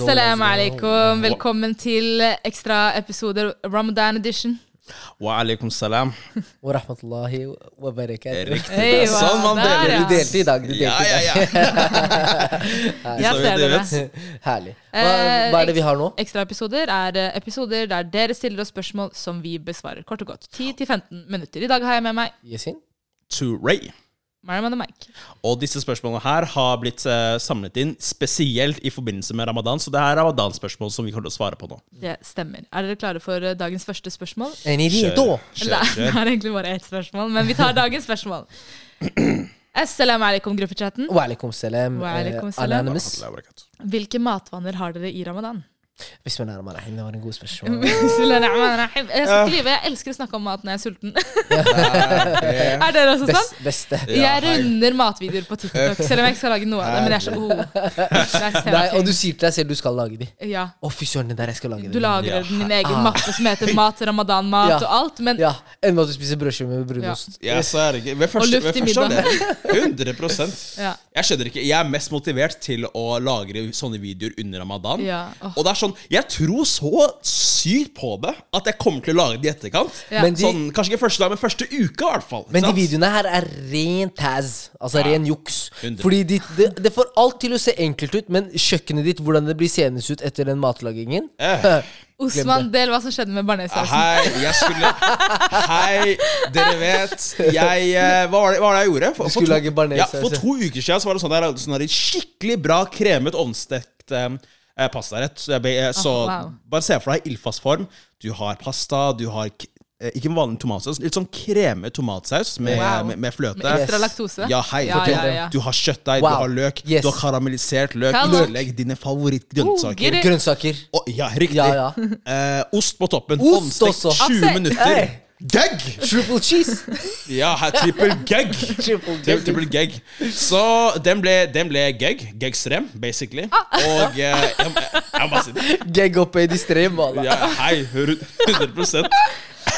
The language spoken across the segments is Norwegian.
Assalamu alaikum. Velkommen til ekstraepisoder Ramadan edition. Wa alaikum salam. Wa rahmatullahi wa barakatuh. Riktig. Det er sånn man deler. Du delte i dag. Du delte Ja, i ja, dag. ja. Jeg ser dere. Herlig. Hva, Eh, hva er det vi har nå? Ekstraepisoder er eh, episoder der dere stiller oss spørsmål som vi besvarer. Kort og godt. 10-15 minutter. I dag har jeg med meg Yasin? To Ray. and Mike. Og disse spørsmålene her har blitt eh, samlet inn spesielt i forbindelse med ramadan, så det er ramadan-spørsmål som vi kommer til å svare på nå. Det stemmer. Er dere klare for eh, dagens første spørsmål? En Eller, kjør, Det er egentlig bare ett spørsmål, men vi tar dagens spørsmål. Assalamu alaikum, gruppechatten. Wa alaikum salam. Wa alaikum eh, salam. Anonymous. Hvilke matvaner har dere i ramadan? Det var en god spørsmål. Bismillahirrahmanirrahim. Jeg skal ikke lyve, jeg elsker å snakke om mat når jeg er sulten. er dere også sånn? Best. Jeg runder matvideoer på TikTok, selv om jeg ikke skal lage noe av det. Men jeg er så oh, det er så Nei, og du sier til deg selv du skal lage de. Ja, Å, fy søren, det der jeg skal lage Du det. lager Ja. din egen Ah. mappe som heter mat, ramadan-mat Ja. og alt, men Ja, Enn med at du spiser brødskive med brunost. Ja, så er det ikke. Ved første, luft i middagen. middag. 100 ja. Jeg skjønner ikke. Jeg er mest motivert til å lagre sånne videoer under ramadan. Og det er sånn Jeg tror så sykt på det at jeg kommer til å lage det i etterkant. Ja. Men de- Sånn, Kanskje ikke første dag, men første uke, i hvert fall. Men de videoene her er ren taz. Altså Ja. ren juks. 100. Fordi de, det, det får alt til å se enkelt ut, men kjøkkenet ditt, hvordan det blir seende ut etter den matlagingen Eh. Osman, del hva som skjedde med bearnéssausen. Hei, jeg skulle Hei, dere vet Jeg eh, Hva var det, hva var det jeg gjorde? For, skulle to, ja, for to uker siden så var det sånn jeg lagde sånn skikkelig bra kremet ovnstekt eh, eh, pastarett. Så, jeg, eh, så Oh, wow. bare se for deg ildfast-form. Du har pasta, du har eh, ikke en vanlig tomatsaus, litt sånn kremet tomatsaus med, Wow. med, med fløte. Med ekstra laktose. Ja, hei. Ja, ja, ja. Du har kjøttdeig, Wow. du har løk, Yes. du har karamellisert løk. I tillegg dine favorittgrønnsaker. Oh, Grønnsaker. Oh, ja, riktig. Ja, ja. Eh, ost på toppen. Ost Omstekt også. 20 minutter. Hey. Gag! Triple cheese. Ja, her trippel gag. Triple gag. Så den ble, den ble gag. Gagstrem, basically. Og eh, jeg, må si det. Gag oppe i de strem, walla. Ja, hei, 100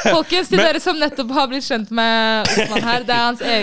Folkens, til Men- dere som nettopp har blitt kjent med Osman her, det er hans e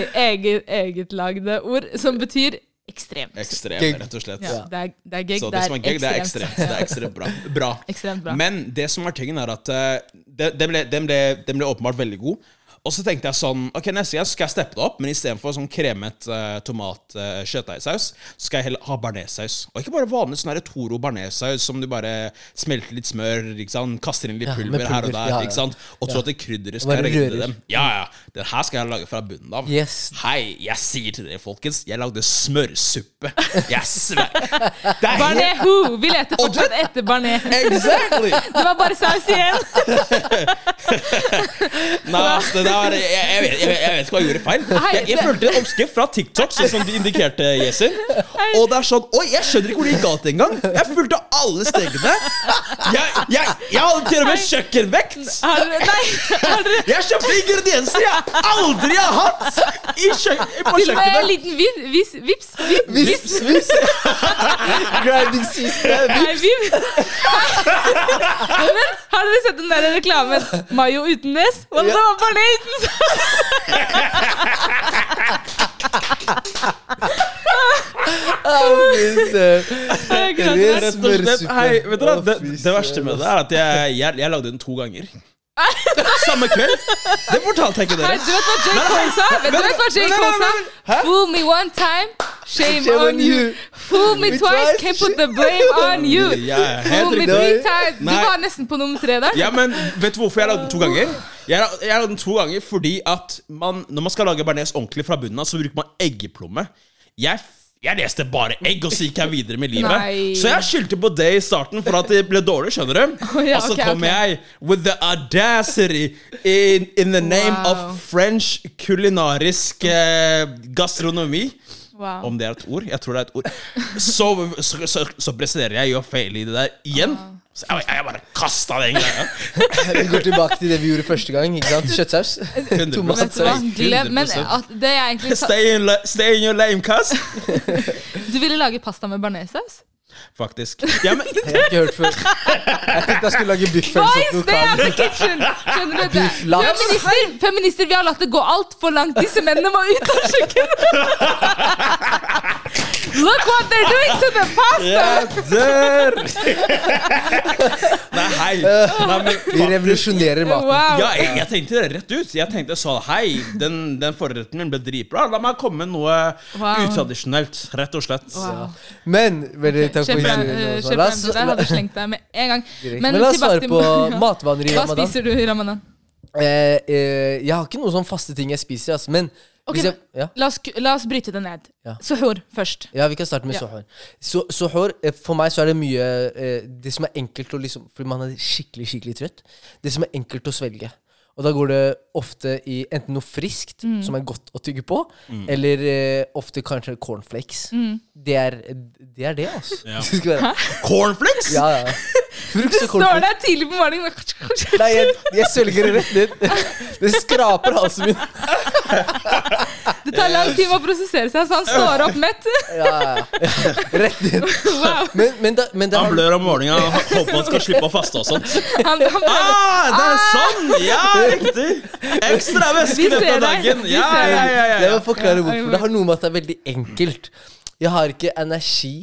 eget, lagde ord, som betyr ekstremt. Ekstremt, rett og slett. Ja, det er, det er gig, Så det det som er gag, det er ekstremt. Det er ekstremt bra. bra. Ekstremt bra. Men det som er tingen, er at uh, den ble, de ble, de ble åpenbart veldig god. Og så tenkte jeg sånn Ok, neste gang skal jeg steppe det opp, men istedenfor sånn kremet uh, tomat-kjøttdeigsaus, så skal jeg heller ha bearnéssaus. Og ikke bare vanlig sånn Toro bearnéssaus som du bare smelter litt smør, ikke sant? kaster inn litt Ja, pulver, her og der, ja, ja. ikke sant? og tror at det krydderet skal redde rører. dem. Ja, ja. Den her skal jeg lage fra bunnen av. Yes. Hei, jeg sier til dere, folkens, jeg lagde smørsuppe. Jeg sver. Er Barnet who? Vi leter fortsatt etter Barnet. Exactly! Det var bare saus igjen. Nei, ass, det der, jeg, jeg, vet, jeg, jeg vet ikke hva jeg gjorde feil. Jeg, jeg det- fulgte en oppskrift fra TikTok, sånn som de indikerte, Yesin. Og det er sånn Oi, jeg skjønner ikke hvor det gikk galt engang. Jeg fulgte alle stegene. Jeg, jeg, hadde til og med kjøkkenvekt. Jeg kjøpte ingredienser jeg aldri har hatt i kjøk på til og med en liten vis, vis, vips? Vips? Vips. Grinding system. Vips. Men har dere sett den der reklamen? Mayo uten nes? Hva det var Barnet hei, vet dere, det, det verste med det er at jeg, jeg, jeg lagde den to ganger. Samme kveld. Det fortalte jeg ikke dere. du vet hva J. Cole sa? Vet du hva J. Cole sa? Fool me one time, shame on you. Fool me twice, can't put the blame on you. Fool me three times. Du var nesten på nummer tre der. Ja, men vet du hvorfor jeg lagde den to ganger? Jeg lagde den to ganger fordi at man, når man skal lage bearnés ordentlig fra bunnen av, så bruker man eggeplomme. Jeg, jeg leste bare egg, og så gikk jeg videre med livet. Nei. Så jeg skyldte på det i starten for at det ble dårlig, skjønner du. ja, og så okay, kom okay. jeg with the audacity in, in the name Wow. of French kulinarisk eh, gastronomi. Wow. Om det er et ord? Jeg tror det er et ord. Så, så, så, så presterer jeg i å feile i det der igjen. Så jeg, jeg bare kasta den greia. Vi går tilbake til det vi gjorde første gang. ikke sant? Kjøttsaus. 100%. Tomat. Vet du hva? Glem, men 100%. at det jeg egentlig sa Stay in, stay in your lame cuss. Du ville lage pasta med bearnéssaus? Faktisk. Ja, men, Jeg har ikke hørt før. Jeg tenkte jeg skulle lage biff eller sånt. Biff, laks. Feminister, feminister, vi har latt det gå altfor langt. Disse mennene må ut av kjøkkenet! Look what they're doing to the pasta! Jeg dør! Nei, hei. Nei, men, Vi revolusjonerer maten. Wow. ja, jeg, jeg tenkte det rett ut. Jeg tenkte så, Hei, den, den forretten min ble dritbra. La meg komme med noe Wow. utradisjonelt. Rett og slett. Wow. Men veldig takk for historien. eh, der hadde slengt deg med en gang. Men Men la oss svare på matvaner i Hva ramadan. spiser du i ramadan? Eh, eh, jeg har ikke noen sånn faste ting jeg spiser, altså, men Ok, jeg, ja, La oss, la oss bryte det ned. Ja. Suhur først. ja, vi kan starte med Ja. suhur. Su, suhoor, eh, for meg så er det mye eh, Det som er enkelt å liksom Fordi man er skikkelig, skikkelig trøtt. Det som er enkelt å svelge. Og da går det ofte i enten noe friskt, Mm. som er godt å tygge på, eller eh, ofte kanskje cornflakes. Mm. Det, er, det er det, altså. Ja. Cornflakes? Ja, ja. Frukt Du står der tidlig på morgenen Nei, jeg, jeg svelger det rett ned. Det skraper halsen min. Det tar lang tid å prosessere seg, så han står opp mett. Ja, ja. Rett ned. Wow. Men, men, da, men da Han blør om morgenen og håper han skal slippe å faste og sånt. Han, han. Ah, det er sånn! Ja, riktig! Ekstra væske denne på dagen. Ja, ja, ja, ja, Jeg må forklare hvorfor. Det har noe med at det er veldig enkelt. Jeg har ikke energi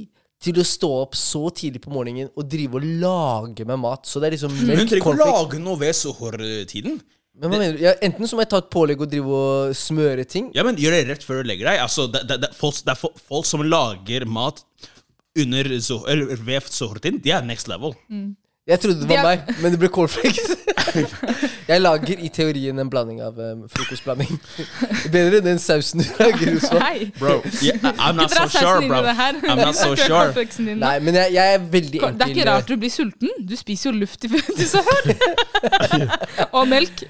til å stå opp så tidlig på morgenen og drive og lage meg mat. Så det er liksom Men hun trenger ikke å lage noe ved suhoor-tiden. Men hva mener du? Ja, enten så må jeg ta et pålegg og drive og smøre ting. Ja, men Gjør det rett før du legger deg. Altså, det, det, det, folk, det er fo- folk som lager mat under eller ved suhoor-tiden. De er next level. Jeg trodde det var er- meg, men det ble cornflakes. jeg lager i teorien en blanding av um, frokostblanding. Bedre enn den sausen du lager hos meg. Hei. Bro, yeah, I'm not so sure, bro. I'm not so sure. Nei, men jeg, jeg er veldig enkel. Det er ikke rart du blir sulten. Du spiser jo luft i så Suhoor. Og melk.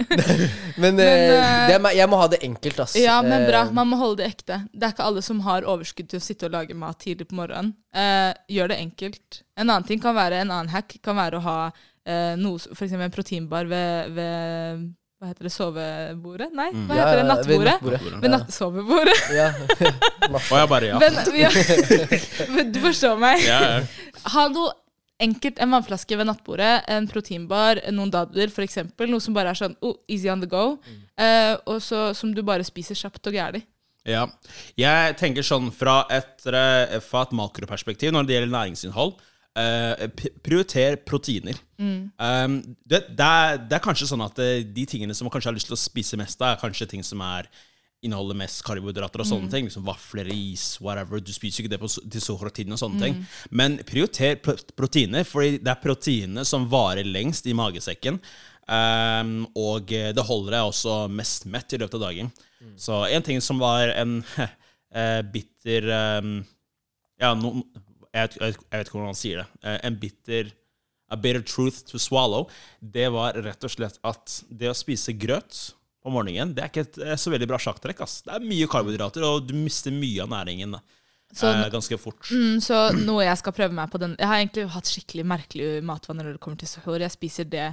Men, Men, eh, eh, det er, jeg må ha det enkelt, ass. Ja, men bra. Eh, Man må holde det ekte. Det er ikke alle som har overskudd til å sitte og lage mat tidlig på morgenen. Eh, gjør det enkelt. En annen ting kan være en annen hack kan være å ha eh, noe, s- for eksempel en proteinbar ved, ved hva heter det, sovebordet? Nei, hva Mm. heter det? ved Nattbordet? nattbordet. Ved nattsovebordet. Ja. Og jeg bare, ja. Men, ja. Men du forstår meg. ja, ja. Ha noe enkelt, en vannflaske ved nattbordet, en proteinbar, noen dadler f.eks. Noe som bare er sånn oh, easy on the go, eh, og så, som du bare spiser kjapt og gærlig. Ja. Jeg tenker sånn fra et, eh, fra et makroperspektiv når det gjelder næringsinnhold. eh, prioriter proteiner. Um, det, det, er, det er kanskje sånn at eh, de tingene som man kanskje har lyst til å spise mest av, er kanskje ting som er inneholder mest karbohydrater og sånne ting. Liksom vafler, is, whatever. Du spiser jo ikke det på, til sohra-tiden og sånne ting. Men prioriter pro proteiner, for det er proteinene som varer lengst i magesekken. Um, og eh, det holder deg også mest mett i løpet av dagen. Så en ting som var en eh, bitter um, Ja, no, jeg, vet- jeg, jeg vet ikke hvordan man sier det. Eh, en bitter A bitter truth to swallow. Det var rett og slett at det å spise grøt på morgenen, det er ikke et eh, så veldig bra sjakktrekk. ass. Det er mye karbohydrater, og du mister mye av næringen Så- eh, ganske fort. Mm, så noe jeg skal prøve meg på den Jeg har egentlig hatt skikkelig merkelig matvaner når det kommer til suhoor. Jeg spiser det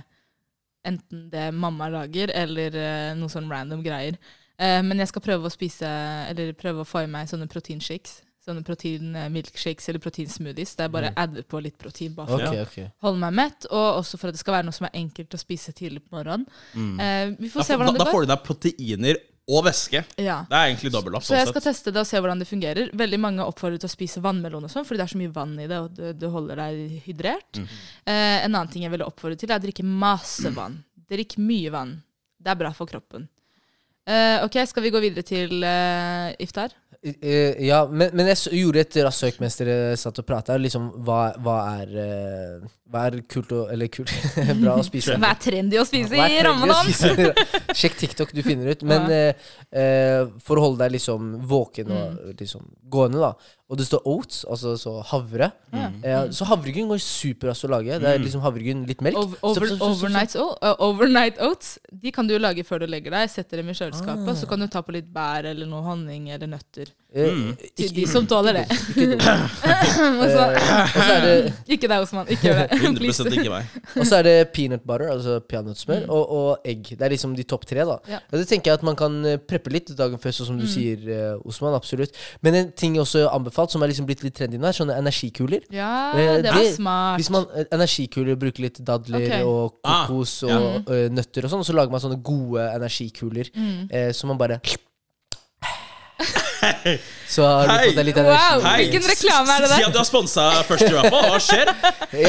enten det mamma lager, eller eh, noe sånn random greier. Eh, men jeg skal prøve å spise Eller prøve å få i meg sånne proteinshakes. Sånne protein-milkshakes eller proteinsmoothies. Der jeg bare adder på litt protein. Bare for okay, å ok. holde meg mett, og også for at det skal være noe som er enkelt å spise tidlig på morgenen. Eh, vi Da, får se hvordan da, går. da får du deg proteiner og væske. Ja. Det er egentlig dobbelt opp. Så jeg skal teste det og se hvordan det fungerer. Veldig mange oppfordrer til å spise vannmelon og sånn, fordi det er så mye vann i det, og det, det holder deg hydrert. Mm. Eh, en annen ting jeg ville oppfordre til, er å drikke masse vann. Drikk mye vann. Det er bra for kroppen. Eh, ok, skal vi gå videre til uh, iftar? Uh, ja, men, men jeg gjorde et raskt søk mens dere satt og prata. Liksom, hva, hva, er, eh, hva er kult og, Eller kult bra å spise? Hva er trendy å spise i ramadan? Sjekk TikTok, du finner ut. Men for å holde deg liksom våken og Mm. liksom gående, da. Og det står oats, altså så havre. Mm. Eh, så havregryn går superraskt å lage. Det er liksom havregryn, litt melk. Over, over, så, så, så, overnight, uh, overnight oats De kan du lage før du legger deg. Setter dem i kjøleskapet, så kan du ta på litt bær eller noe honning eller nøtter. Mm. Til de som tåler det. ikke dumt. Og så- Eh, og så det Ikke deg, Osman. Ikke gjør det. 100 Please. ikke meg. Og så er det peanut butter, altså peanøttsmør, og, og egg. Det er liksom de topp tre. da Mm. Ja. Og Det tenker jeg at man kan eh, preppe litt dagen før, sånn som Mm. du sier, eh, Osman. Absolutt. Men en ting jeg også anbefalt, som er liksom blitt litt trendy nå, er sånne energikuler. Ja, Eh, det var smart. Hvis man eh, energikuler bruker litt dadler okay. og Ah, kokos ja. og uh, nøtter og sånn, så lager man sånne gode energikuler Mm. eh, som man bare Så har du fått deg litt energi. Wow. Hvilken reklame er det der? Si at du har sponsa først, i hvert fall. Hva skjer?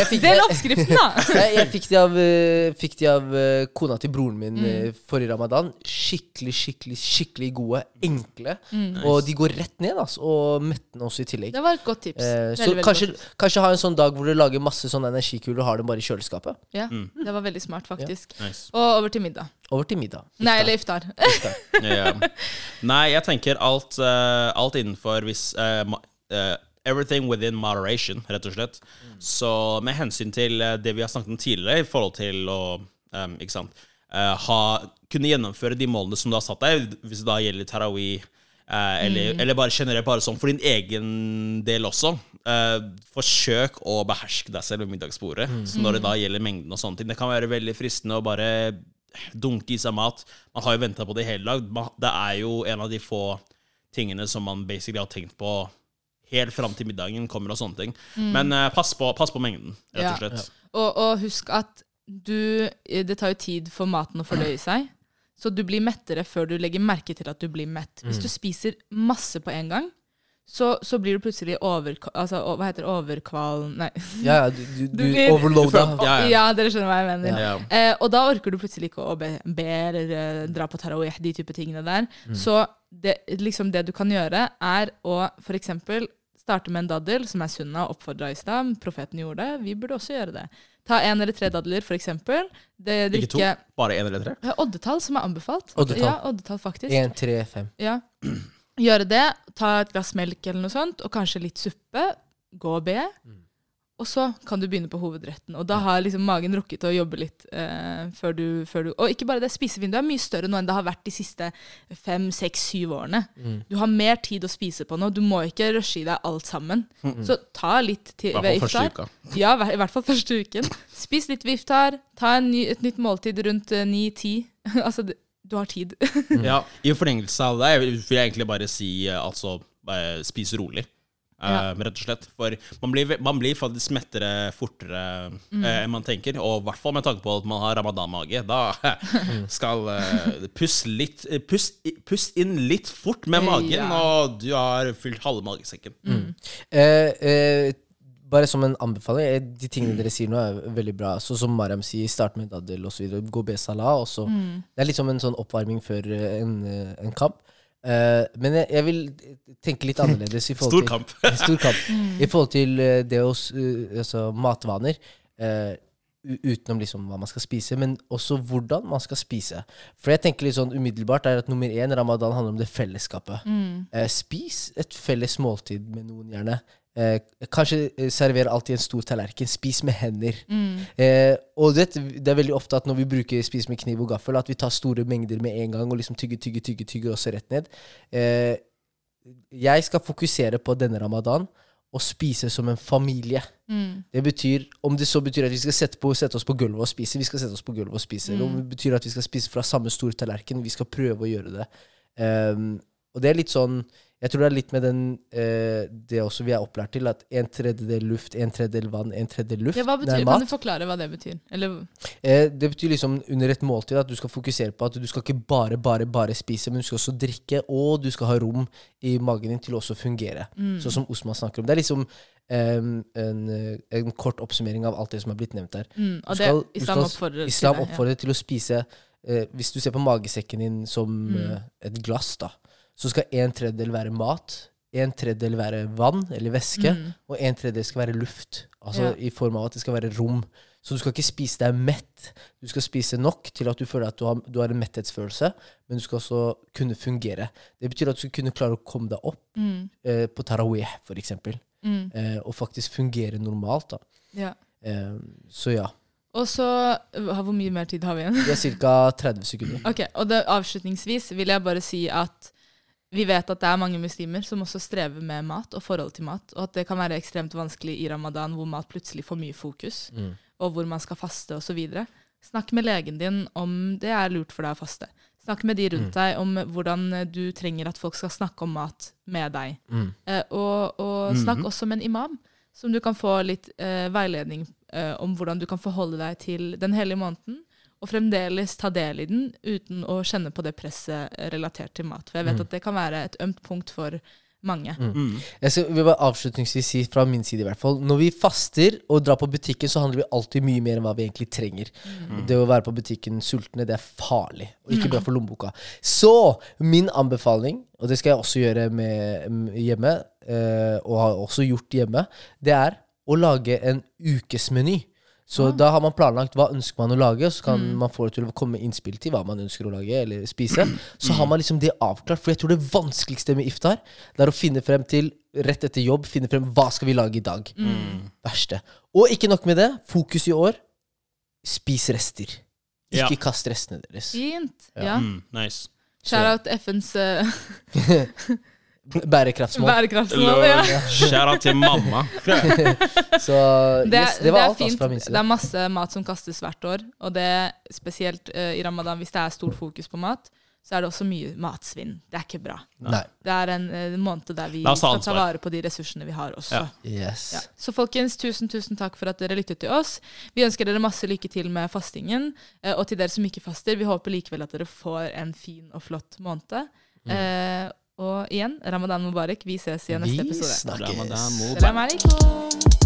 Fikk, Del oppskriften, da! jeg, jeg fikk de av, eh, fikk de av eh, kona til broren min Mm. eh, forrige ramadan. Skikkelig, skikkelig skikkelig gode. Enkle. Mm. Og de går rett ned, altså, og mettende også i tillegg. Det var et godt tips. Eh, Veldig, så veldig kanskje, godt tips. kanskje ha en sånn dag hvor du lager masse sånn energikuler og har dem bare i kjøleskapet. Ja, det var veldig smart, faktisk. Nice. Og over til middag. Over til middag. Nei, eller iftar. Ja. Nei, jeg tenker alt, uh, alt innenfor hvis uh, ma- eh, Everything within moderation, rett og slett. Så med hensyn til det vi har snakket om tidligere, i forhold til å um, Ikke sant eh, ha, Kunne gjennomføre de målene som du har satt deg, hvis det da gjelder tarawih, eh, eller, eller bare generelt bare sånn for din egen del også. Eh, forsøk å beherske deg selv ved middagsbordet. Så når det da gjelder mengden og sånne ting. Det kan være veldig fristende å bare dunke i seg mat. Man har jo venta på det hele dag. Det er jo en av de få tingene som man basically har tenkt på helt fram til middagen kommer og sånne ting. Men uh, pass, på, pass på mengden, rett Ja. og slett. Og, og husk at du Det tar jo tid for maten å fordøye seg. Så du blir mettere før du legger merke til at du blir mett. Hvis du spiser masse på en gang, så, så blir du plutselig over... Altså, hva heter det? Overkval... Nei. Ja, ja, du, du, Du du blir- overloada. Ja, ja. Ja, dere skjønner hva jeg mener. Ja. Eh, og da orker du plutselig ikke å be, be eller eh, dra på tarawih, de type tingene der. Så det, liksom det du kan gjøre, er å eksempel starte med en daddel, som er sunna, oppfordra i stad. Profeten gjorde det. Vi burde også gjøre det. Ta en eller tre dadler, eksempel. Ikke to, bare én eller tre. Oddetall, som er anbefalt. Oddetall. Ja, oddetall, faktisk. Én, tre, fem. Ja. Gjøre det, ta et glass melk eller noe sånt, og kanskje litt suppe. Gå og be. Og så kan du begynne på hovedretten. Og da har liksom magen rukket å jobbe litt eh, før, du, før du Og ikke bare det, spisevinduet er mye større nå enn det har vært de siste fem, seks, syv årene. Du har mer tid å spise på nå. Du må ikke rushe i deg alt sammen. Så ta litt til ved iftar. Ja, i hvert fall første uken. Spis litt ved iftar. Ta en ny, et nytt måltid rundt ni-ti. altså, du har tid. Ja, I forlengelse av det vil jeg egentlig bare si eh, altså spis rolig. Ja. Uh, Rett og slett. For man blir, man blir faktisk mettere fortere eh, enn man tenker. Og i hvert fall med tanke på at man har ramadan-mage. Da skal uh, puss, litt, eh, puss, puss inn litt fort med Eh, magen, ja. og du har fylt halve magesekken. Eh, eh, bare som en anbefaling, eh, de tingene dere sier nå, er veldig bra. Så som Mariam sier, start med daddel osv. Gå be salah. Og så. Det er litt som en sånn oppvarming før eh, en, eh, en kamp. Uh, men jeg, jeg vil tenke litt annerledes. I forhold Stor til, kamp. Stor kamp. I forhold til det å uh, altså matvaner. Uh, utenom liksom hva man skal spise, men også hvordan man skal spise. For jeg tenker litt sånn umiddelbart er at nummer én, ramadan, handler om det fellesskapet. Eh, spis et felles måltid med noen, gjerne. Eh, kanskje eh, server alltid en stor tallerken. Spis med hender. Eh, og det, det er veldig ofte at når vi bruker spis med kniv og gaffel, at vi tar store mengder med en gang og liksom tygger, tygger, tygger, tygger og så rett ned. Eh, jeg skal fokusere på denne ramadan og spise som en familie. Det betyr, Om det så betyr at vi skal sette, på, sette oss på gulvet og spise, vi skal sette oss på gulvet og spise. Mm. om det betyr at vi skal spise fra samme store tallerken, vi skal prøve å gjøre det. Um, og det er litt sånn Jeg tror det er litt med den eh, det også vi er opplært til, at en tredjedel luft, en tredjedel vann, en tredjedel luft. Ja, hva det er mat. kan du forklare hva det betyr? Eller Eh, det betyr liksom under et måltid at du skal fokusere på at du skal ikke bare bare, bare spise, men du skal også drikke, og du skal ha rom i magen din til å også fungere. Sånn som Osman snakker om. Det er liksom em, en, eh, en kort oppsummering av alt det som er blitt nevnt her. mm, Og skal- det islam oppfordrer oppfordrer Islam til det. ja. til å spise eh, Hvis du ser på magesekken din som Mm. eh, et glass, da, så skal en tredjedel være mat, en tredjedel være vann eller væske, Mm. og en tredjedel skal være luft. Altså Ja. i form av at det skal være rom. Så du skal ikke spise deg mett. Du skal spise nok til at du føler at du har, du har en metthetsfølelse, men du skal også kunne fungere. Det betyr at du skal kunne klare å komme deg opp Mm. eh, på tarawih, for eksempel, Mm. eh, og faktisk fungere normalt. da. Ja. Eh, så ja. Og så Hvor mye mer tid har vi igjen? Det er ca. 30 sekunder. Ok, og det, Avslutningsvis vil jeg bare si at vi vet at det er mange muslimer som også strever med mat og forhold til mat, og at det kan være ekstremt vanskelig i ramadan hvor mat plutselig får mye fokus, og hvor man skal faste osv. Snakk med legen din om det er lurt for deg å faste. Snakk med de rundt deg om hvordan du trenger at folk skal snakke om mat med deg. Eh, og og snakk også med en imam, som du kan få litt eh, veiledning eh, om hvordan du kan forholde deg til den hele måneden. Og fremdeles ta del i den uten å kjenne på det presset relatert til mat. For jeg vet Mm. at det kan være et ømt punkt for mange. Mm. Jeg skal, vil bare avslutningsvis si fra min side i hvert fall Når vi faster og drar på butikken, så handler vi alltid mye mer enn hva vi egentlig trenger. Det å være på butikken sultne, det er farlig. Og ikke bra for lommeboka. Så min anbefaling, og det skal jeg også gjøre med, hjemme, eh, og har også gjort hjemme, det er å lage en ukesmeny. Så da har man planlagt hva ønsker man å lage, så kan man få det til å komme innspill til hva man ønsker å lage eller spise. Så har man liksom det avklart. For jeg tror det vanskeligste med iftar, det er å finne frem til rett etter jobb, finne frem hva skal vi lage i dag. Verste. Og ikke nok med det, fokus i år spis rester. Ja. Ikke kast restene deres. Fint. Ja. Mm, nice. Shout out FNs uh, Bærekraftsmål. bærekraftsmål. Ja. Shout-out til mamma. Så Det, yes, det var er alt altså, fint. fra min Det er masse mat som kastes hvert år, og det spesielt uh, i ramadan, hvis det er stort fokus på mat, så er det også mye matsvinn. Det er ikke bra. Nei. Det er en uh, måned der vi skal ta vare på de ressursene vi har også. Ja. Yes. Ja. Så folkens, tusen tusen takk for at dere lyttet til oss. Vi ønsker dere masse lykke til med fastingen. uh, Og til dere som ikke faster, vi håper likevel at dere får en fin og flott måned. Eh, og igjen, ramadan mubarak. Vi ses i neste episode. Vi snakkes. Ramadan Mubarak.